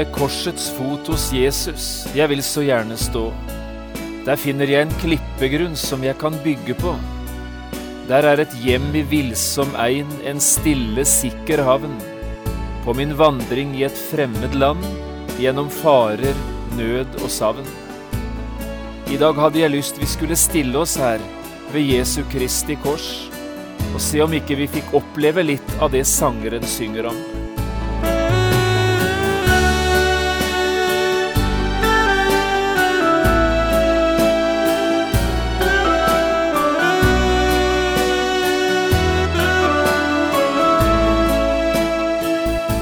ved korsets fot hos Jesus jeg vil så gjerne stå. Der finner jeg en klippegrunn som jeg kan bygge på. Der er et hjem i villsom ein, en stille, sikker havn. På min vandring i et fremmed land, gjennom farer, nød og savn. I dag hadde jeg lyst vi skulle stille oss her, ved Jesu Kristi kors, og se om ikke vi fikk oppleve litt av det sangeren synger om.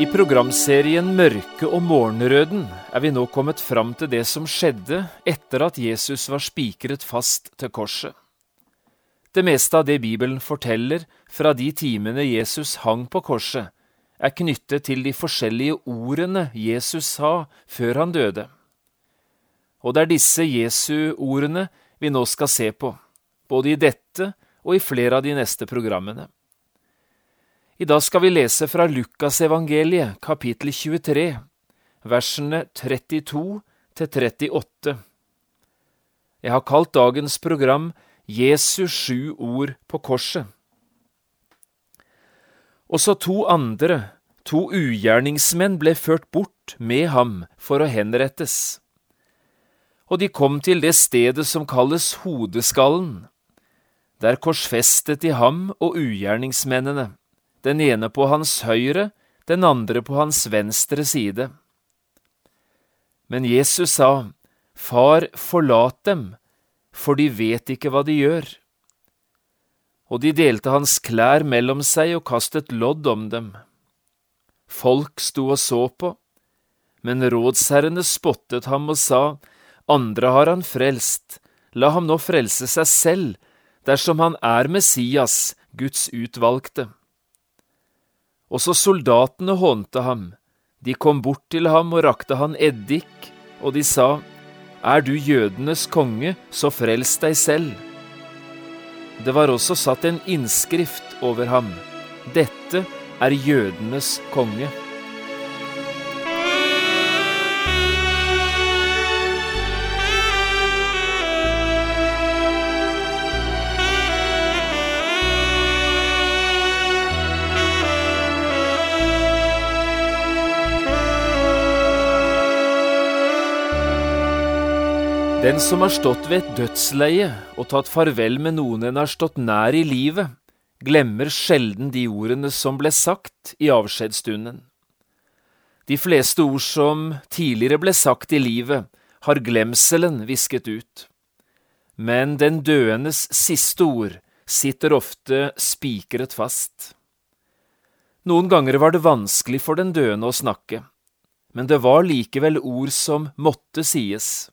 I programserien Mørke og morgenrøden er vi nå kommet fram til det som skjedde etter at Jesus var spikret fast til korset. Det meste av det Bibelen forteller fra de timene Jesus hang på korset, er knyttet til de forskjellige ordene Jesus sa før han døde. Og det er disse Jesu ordene vi nå skal se på, både i dette og i flere av de neste programmene. I dag skal vi lese fra Lukasevangeliet, kapittel 23, versene 32 til 38. Jeg har kalt dagens program Jesus sju ord på korset. Også to andre, to ugjerningsmenn, ble ført bort med ham for å henrettes. Og de kom til det stedet som kalles Hodeskallen. Der korsfestet de ham og ugjerningsmennene den ene på hans høyre, den andre på hans venstre side. Men Jesus sa, Far, forlat dem, for de vet ikke hva de gjør. Og de delte hans klær mellom seg og kastet lodd om dem. Folk sto og så på, men rådsherrene spottet ham og sa, Andre har han frelst, la ham nå frelse seg selv, dersom han er Messias, Guds utvalgte. Også soldatene hånte ham. De kom bort til ham og rakte han eddik, og de sa, Er du jødenes konge, så frels deg selv. Det var også satt en innskrift over ham. Dette er jødenes konge. Den som har stått ved et dødsleie og tatt farvel med noen en har stått nær i livet, glemmer sjelden de ordene som ble sagt i avskjedsstunden. De fleste ord som tidligere ble sagt i livet, har glemselen visket ut. Men den døendes siste ord sitter ofte spikret fast. Noen ganger var det vanskelig for den døende å snakke, men det var likevel ord som måtte sies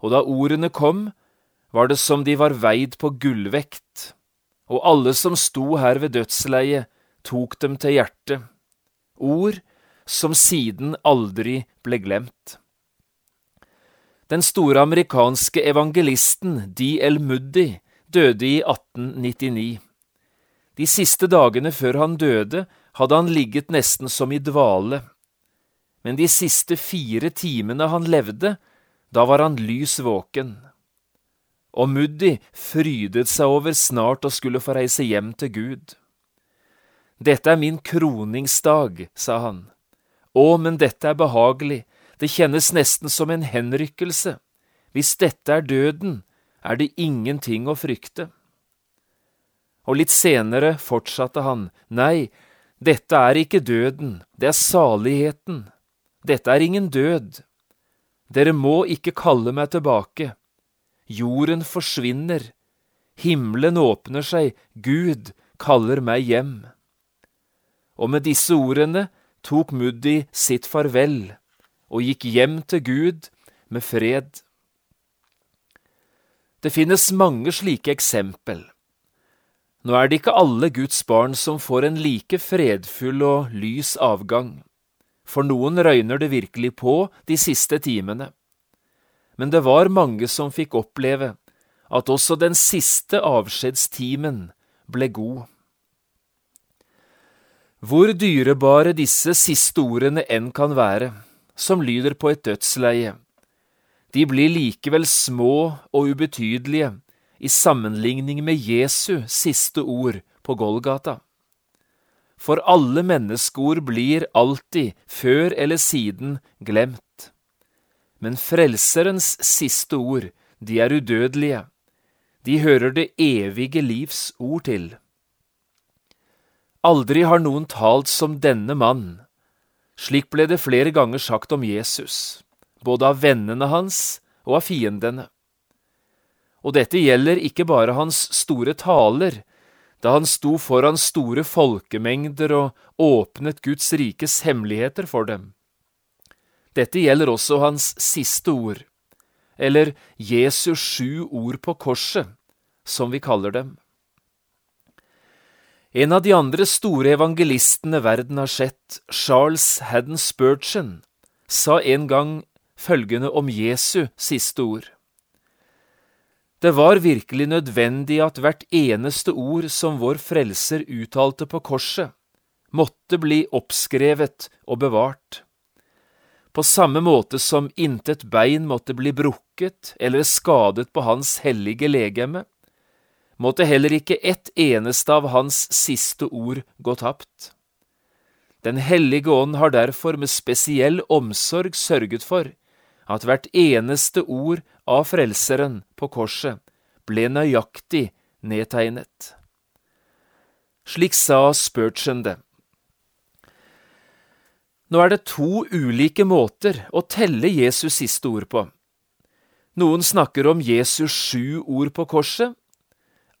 og da ordene kom, var det som de var veid på gullvekt, og alle som sto her ved dødsleiet, tok dem til hjertet, ord som siden aldri ble glemt. Den store amerikanske evangelisten D.L. Moody døde i 1899. De siste dagene før han døde, hadde han ligget nesten som i dvale, men de siste fire timene han levde, da var han lys våken. Og Muddi frydet seg over snart å skulle få reise hjem til Gud. Dette er min kroningsdag, sa han. Å, men dette er behagelig, det kjennes nesten som en henrykkelse. Hvis dette er døden, er det ingenting å frykte. Og litt senere fortsatte han, nei, dette er ikke døden, det er saligheten. Dette er ingen død, dere må ikke kalle meg tilbake. Jorden forsvinner. Himmelen åpner seg. Gud kaller meg hjem. og med disse ordene tok Muddi sitt farvel og gikk hjem til Gud med fred. Det finnes mange slike eksempel. Nå er det ikke alle Guds barn som får en like fredfull og lys avgang. For noen røyner det virkelig på de siste timene. Men det var mange som fikk oppleve at også den siste avskjedstimen ble god. Hvor dyrebare disse siste ordene enn kan være, som lyder på et dødsleie, de blir likevel små og ubetydelige i sammenligning med Jesu siste ord på Golgata. For alle menneskeord blir alltid, før eller siden, glemt. Men Frelserens siste ord, de er udødelige. De hører det evige livs ord til. Aldri har noen talt som denne mann. Slik ble det flere ganger sagt om Jesus, både av vennene hans og av fiendene. Og dette gjelder ikke bare hans store taler, da han sto foran store folkemengder og åpnet Guds rikes hemmeligheter for dem. Dette gjelder også hans siste ord, eller Jesus sju ord på korset, som vi kaller dem. En av de andre store evangelistene verden har sett, Charles Haddon Spurgeon, sa en gang følgende om Jesu siste ord. Det var virkelig nødvendig at hvert eneste ord som vår Frelser uttalte på korset, måtte bli oppskrevet og bevart. På samme måte som intet bein måtte bli brukket eller skadet på hans hellige legeme, måtte heller ikke ett eneste av hans siste ord gå tapt. Den hellige ånd har derfor med spesiell omsorg sørget for at hvert eneste ord av Frelseren på korset ble nøyaktig nedtegnet. Slik sa Spurgeon det. Nå er det to ulike måter å telle Jesus siste ord på. Noen snakker om Jesus sju ord på korset,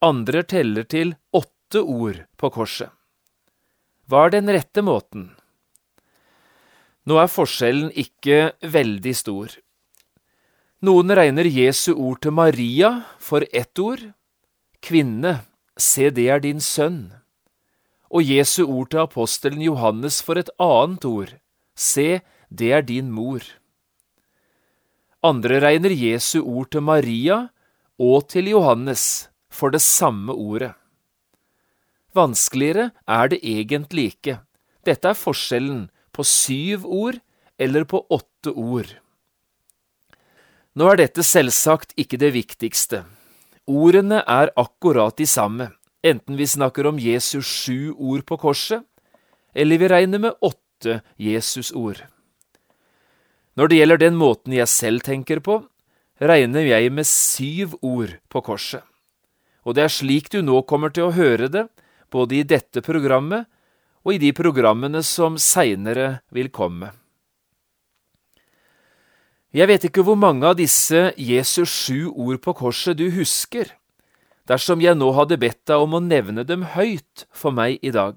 andre teller til åtte ord på korset. Hva er den rette måten? Nå er forskjellen ikke veldig stor. Noen regner Jesu ord til Maria for ett ord, kvinne, se det er din sønn, og Jesu ord til apostelen Johannes for et annet ord, se, det er din mor. Andre regner Jesu ord til Maria og til Johannes for det samme ordet. Vanskeligere er det egentlig ikke. Dette er forskjellen på syv ord eller på åtte ord. Nå er dette selvsagt ikke det viktigste. Ordene er akkurat de samme, enten vi snakker om Jesus sju ord på korset, eller vi regner med åtte Jesus-ord. Når det gjelder den måten jeg selv tenker på, regner jeg med syv ord på korset. Og det er slik du nå kommer til å høre det, både i dette programmet og i de programmene som seinere vil komme. Jeg vet ikke hvor mange av disse Jesus sju ord på korset du husker, dersom jeg nå hadde bedt deg om å nevne dem høyt for meg i dag.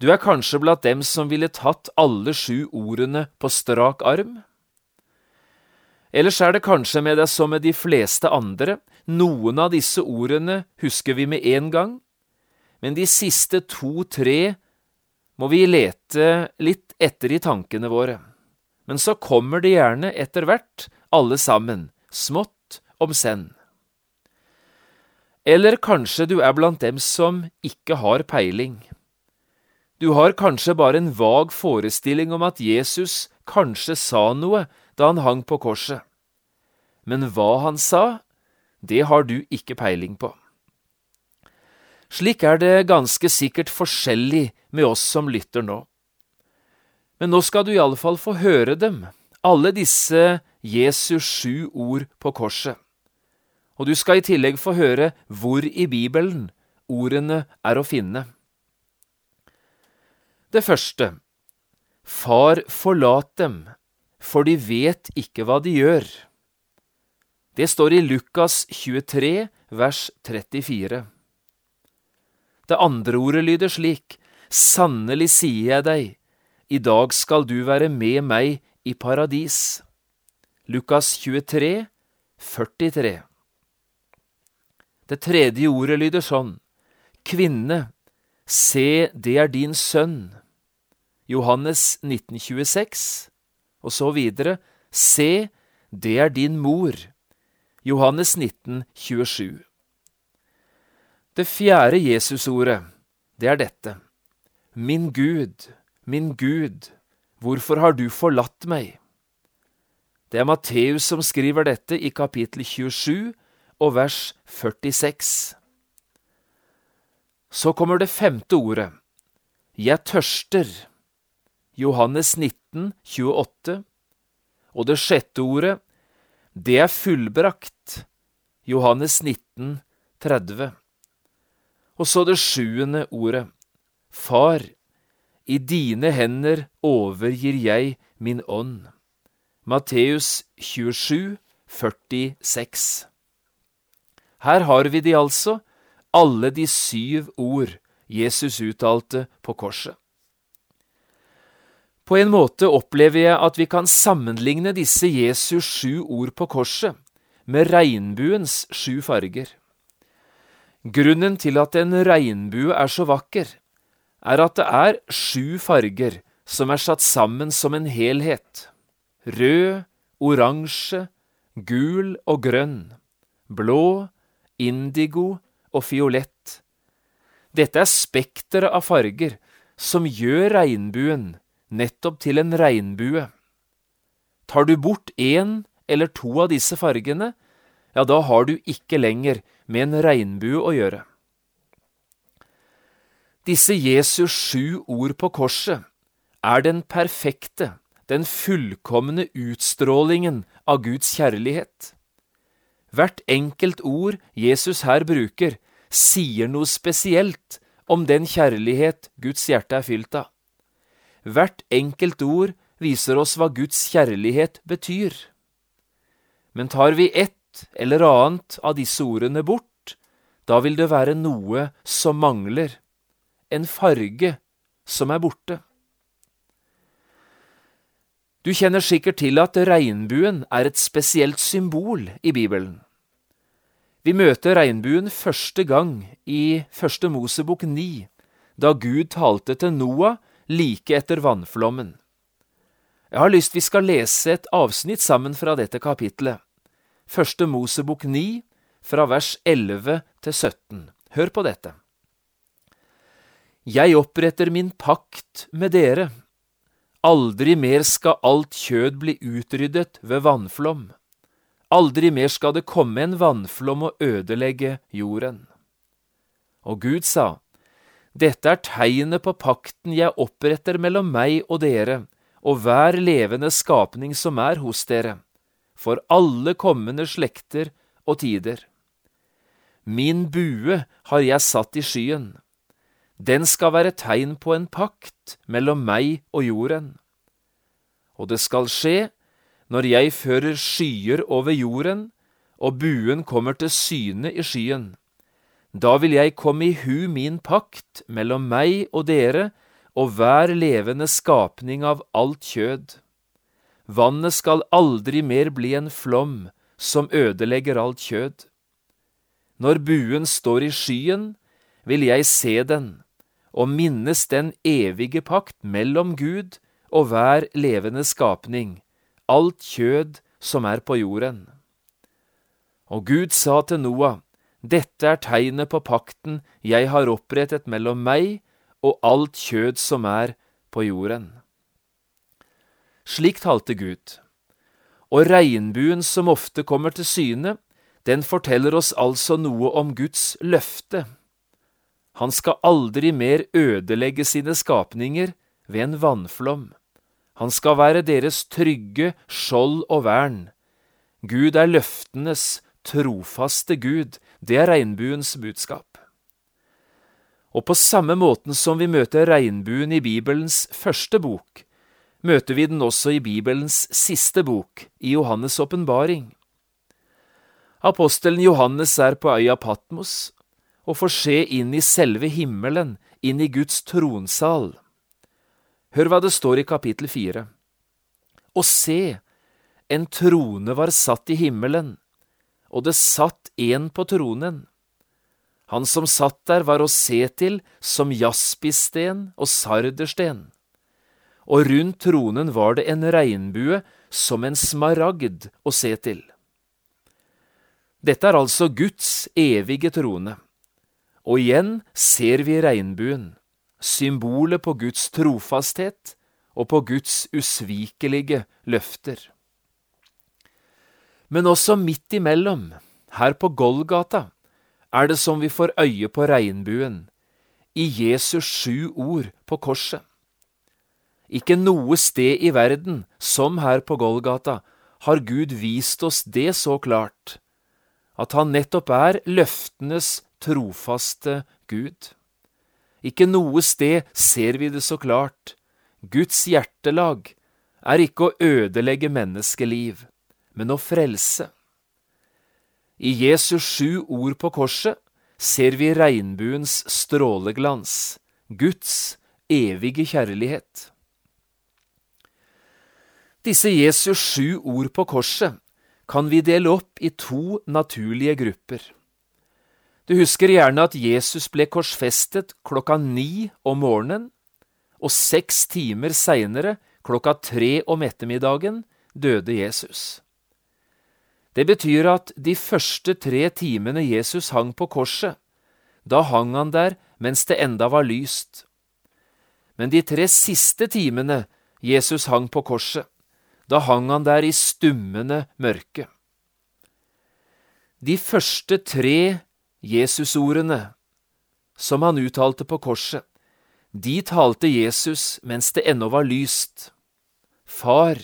Du er kanskje blant dem som ville tatt alle sju ordene på strak arm? Ellers er det kanskje med deg som med de fleste andre, noen av disse ordene husker vi med en gang, men de siste to–tre må vi lete litt etter i tankene våre. Men så kommer det gjerne etter hvert, alle sammen, smått om senn. Eller kanskje du er blant dem som ikke har peiling. Du har kanskje bare en vag forestilling om at Jesus kanskje sa noe da han hang på korset. Men hva han sa, det har du ikke peiling på. Slik er det ganske sikkert forskjellig med oss som lytter nå. Men nå skal du i alle fall få høre dem, alle disse Jesus sju ord på korset. Og du skal i tillegg få høre hvor i Bibelen ordene er å finne. Det første Far, forlat dem, for de vet ikke hva de gjør. Det står i Lukas 23, vers 34. Det andre ordet lyder slik, sannelig sier jeg deg, i dag skal du være med meg i paradis. Lukas 23, 43. Det tredje ordet lyder sånn, Kvinne, se, det er din sønn. Johannes 1926, og så videre, Se, det er din mor. Johannes 19, 27. Det fjerde Jesusordet, det er dette. Min Gud, min Gud, hvorfor har du forlatt meg? Det er Matteus som skriver dette i kapittel 27 og vers 46. Så kommer det femte ordet. Jeg tørster. Johannes 19, 28. Og det sjette ordet, det er fullbrakt. Johannes 19, 30. Og så det sjuende ordet. Far, i dine hender overgir jeg min ånd. Matteus 27, 46. Her har vi de altså, alle de syv ord Jesus uttalte på korset. På en måte opplever jeg at vi kan sammenligne disse Jesus sju ord på korset med regnbuens sju farger. Grunnen til at en regnbue er så vakker, er at det er sju farger som er satt sammen som en helhet. Rød, oransje, gul og grønn, blå, indigo og fiolett. Dette er spekteret av farger som gjør regnbuen nettopp til en regnbue. Tar du bort én eller to av disse fargene, ja, da har du ikke lenger med en regnbue å gjøre. Disse Jesus sju ord på korset er den perfekte, den fullkomne utstrålingen av Guds kjærlighet. Hvert enkelt ord Jesus her bruker, sier noe spesielt om den kjærlighet Guds hjerte er fylt av. Hvert enkelt ord viser oss hva Guds kjærlighet betyr. Men tar vi ett eller annet av disse ordene bort, da vil det være noe som mangler, en farge som er borte. Du kjenner sikkert til at regnbuen er et spesielt symbol i Bibelen. Vi møter regnbuen første gang i Første Mosebok 9, da Gud talte til Noah like etter vannflommen. Jeg har lyst vi skal lese et avsnitt sammen fra dette kapitlet. Første Mosebok 9, fra vers 11 til 17. Hør på dette. Jeg oppretter min pakt med dere. Aldri mer skal alt kjød bli utryddet ved vannflom. Aldri mer skal det komme en vannflom og ødelegge jorden. Og Gud sa, dette er tegnet på pakten jeg oppretter mellom meg og dere, og hver levende skapning som er hos dere, for alle kommende slekter og tider. Min bue har jeg satt i skyen. Den skal være tegn på en pakt mellom meg og jorden. Og det skal skje når jeg fører skyer over jorden, og buen kommer til syne i skyen da vil jeg komme i hu min pakt mellom meg og dere og hver levende skapning av alt kjød. Vannet skal aldri mer bli en flom som ødelegger alt kjød. Når buen står i skyen, vil jeg se den og minnes den evige pakt mellom Gud og hver levende skapning, alt kjød som er på jorden. Og Gud sa til Noah, dette er tegnet på pakten jeg har opprettet mellom meg og alt kjød som er på jorden. Slik talte Gud. Og regnbuen som ofte kommer til syne, den forteller oss altså noe om Guds løfte. Han skal aldri mer ødelegge sine skapninger ved en vannflom. Han skal være deres trygge skjold og vern. Gud er løftenes trofaste Gud, det er regnbuens budskap. Og på samme måten som vi møter regnbuen i Bibelens første bok, møter vi den også i Bibelens siste bok, i Johannes' åpenbaring. Apostelen Johannes er på øya Patmos og får se inn i selve himmelen, inn i Guds tronsal. Hør hva det står i kapittel fire. Og se, en trone var satt i himmelen, og det satt en på tronen. Han som satt der var å se til som jaspissten og sardersten, og rundt tronen var det en regnbue som en smaragd å se til. Dette er altså Guds evige trone, og igjen ser vi regnbuen, symbolet på Guds trofasthet og på Guds usvikelige løfter. Men også midt imellom, her på Golgata, er det som vi får øye på regnbuen, i Jesus sju ord på korset. Ikke noe sted i verden, som her på Golgata, har Gud vist oss det så klart, at han nettopp er løftenes trofaste Gud. Ikke noe sted ser vi det så klart. Guds hjertelag er ikke å ødelegge menneskeliv, men å frelse. I Jesus sju ord på korset ser vi regnbuens stråleglans, Guds evige kjærlighet. Disse Jesus sju ord på korset kan vi dele opp i to naturlige grupper. Du husker gjerne at Jesus ble korsfestet klokka ni om morgenen, og seks timer seinere, klokka tre om ettermiddagen, døde Jesus. Det betyr at de første tre timene Jesus hang på korset, da hang han der mens det enda var lyst. Men de tre siste timene Jesus hang på korset, da hang han der i stummende mørke. De første tre Jesusordene som han uttalte på korset, de talte Jesus mens det ennå var lyst. Far,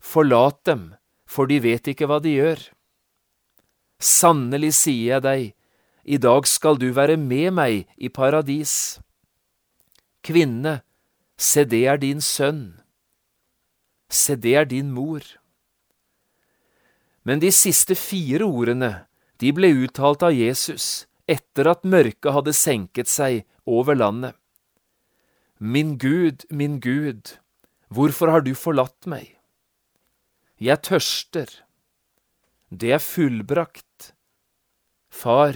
forlat dem, for de vet ikke hva de gjør. Sannelig sier jeg deg, i dag skal du være med meg i paradis. Kvinne, se det er din sønn. Se det er din mor. Men de siste fire ordene, de ble uttalt av Jesus etter at mørket hadde senket seg over landet. Min Gud, min Gud, hvorfor har du forlatt meg? Jeg tørster. Det er fullbrakt. Far,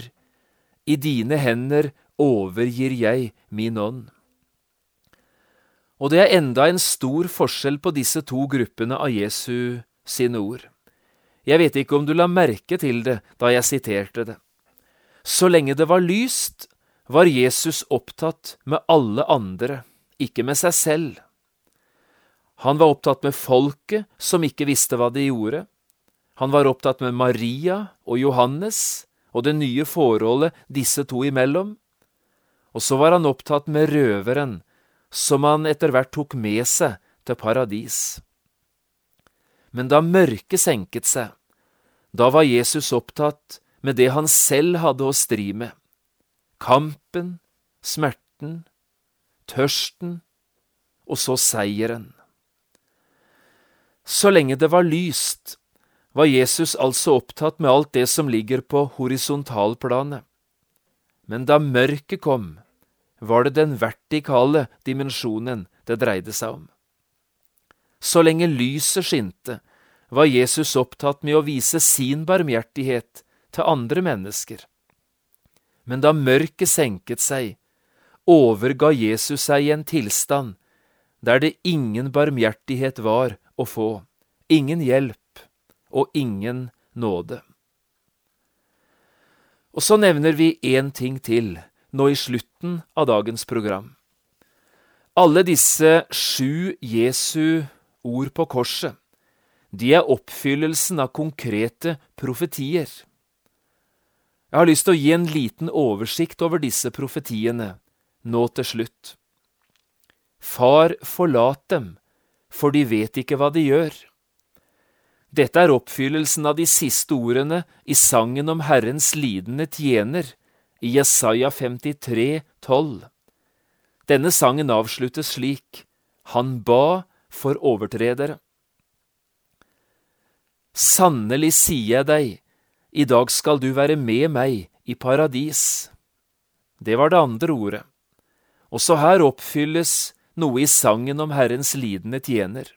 i dine hender overgir jeg min ånd. Og det er enda en stor forskjell på disse to gruppene av Jesu sine ord. Jeg vet ikke om du la merke til det da jeg siterte det. Så lenge det var lyst, var Jesus opptatt med alle andre, ikke med seg selv. Han var opptatt med folket som ikke visste hva de gjorde. Han var opptatt med Maria og Johannes og det nye forholdet disse to imellom. Og så var han opptatt med røveren, som han etter hvert tok med seg til paradis. Men da mørket senket seg, da var Jesus opptatt med det han selv hadde å stri med. Kampen, smerten, tørsten og så seieren. Så lenge det var lyst, var Jesus altså opptatt med alt det som ligger på horisontalplanet. Men da mørket kom, var det den vertikale dimensjonen det dreide seg om. Så lenge lyset skinte, var Jesus opptatt med å vise sin barmhjertighet til andre mennesker. Men da mørket senket seg, overga Jesus seg i en tilstand der det ingen barmhjertighet var å få, ingen hjelp og ingen nåde. Og så nevner vi én ting til nå i slutten av dagens program. Alle disse sju Jesu ord på korset, de er oppfyllelsen av konkrete profetier. Jeg har lyst til å gi en liten oversikt over disse profetiene nå til slutt. Far, forlat dem, for de vet ikke hva de gjør. Dette er oppfyllelsen av de siste ordene i sangen om Herrens lidende tjener i Jesaja 53, 12. Denne sangen avsluttes slik, Han ba for overtredere. Sannelig sier jeg deg, i dag skal du være med meg i paradis. Det var det andre ordet. Også her oppfylles noe i sangen om Herrens lidende tjener.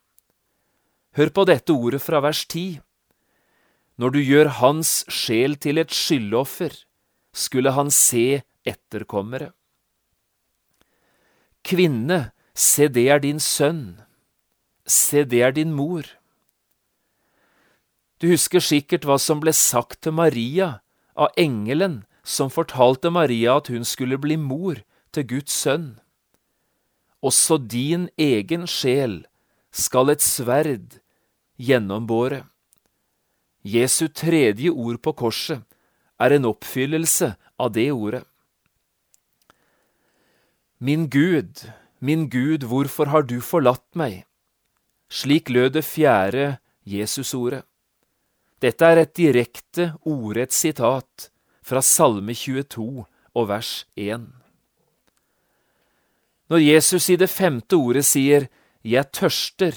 Hør på dette ordet fra vers 10. Når du gjør hans sjel til et skyldoffer, skulle han se etterkommere. Kvinne, se det er din sønn, se det er din mor. Du husker sikkert hva som ble sagt til Maria av engelen som fortalte Maria at hun skulle bli mor til Guds sønn. Også din egen sjel skal et sverd gjennombåre. Jesu tredje ord på korset er en oppfyllelse av det ordet. Min Gud, min Gud, hvorfor har du forlatt meg? Slik lød det fjerde Jesusordet. Dette er et direkte, ordrett sitat fra Salme 22 og vers 1. Når Jesus i det femte ordet sier Jeg tørster,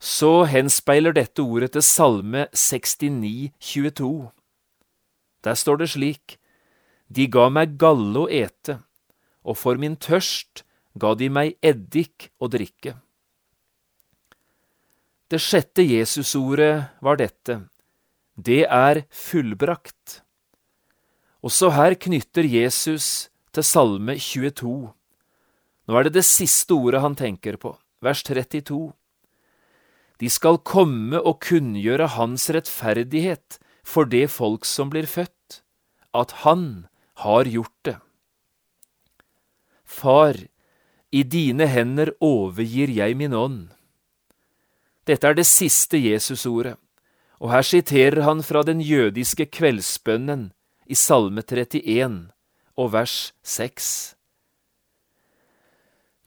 så henspeiler dette ordet til Salme 69, 22. Der står det slik, De ga meg galle å ete, og for min tørst ga de meg eddik å drikke. Det sjette Jesusordet var dette, det er fullbrakt. Også her knytter Jesus til Salme 22. Nå er det det siste ordet han tenker på, vers 32. De skal komme og kunngjøre hans rettferdighet for det folk som blir født, at han har gjort det. Far, i dine hender overgir jeg min ånd. Dette er det siste Jesusordet og her siterer han fra den jødiske kveldsbønnen i Salme 31 og vers 6.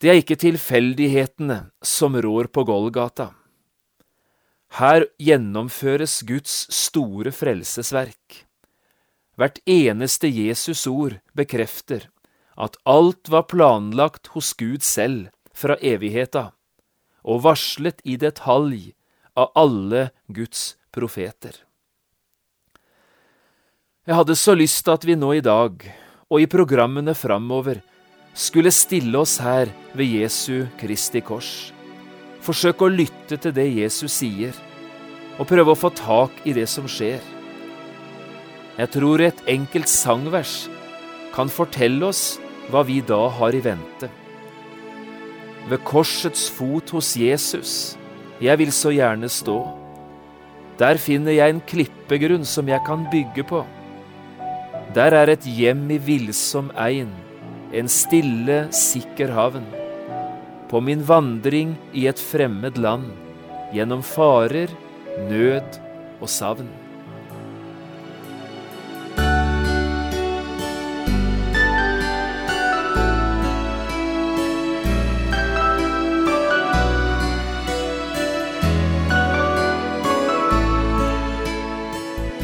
Det er ikke tilfeldighetene som rår på Golgata. Her gjennomføres Guds store frelsesverk. Hvert eneste Jesus ord bekrefter at alt var planlagt hos Gud selv fra evigheta, og varslet i detalj av alle Guds profeter. Jeg hadde så lyst til at vi nå i dag, og i programmene framover, skulle stille oss her ved Jesu Kristi kors. Forsøke å lytte til det Jesus sier, og prøve å få tak i det som skjer. Jeg tror et enkelt sangvers kan fortelle oss hva vi da har i vente. Ved korsets fot hos Jesus, jeg vil så gjerne stå. Der finner jeg en klippegrunn som jeg kan bygge på. Der er et hjem i villsom ein, en stille, sikker havn. På min vandring i et fremmed land, gjennom farer, nød og savn.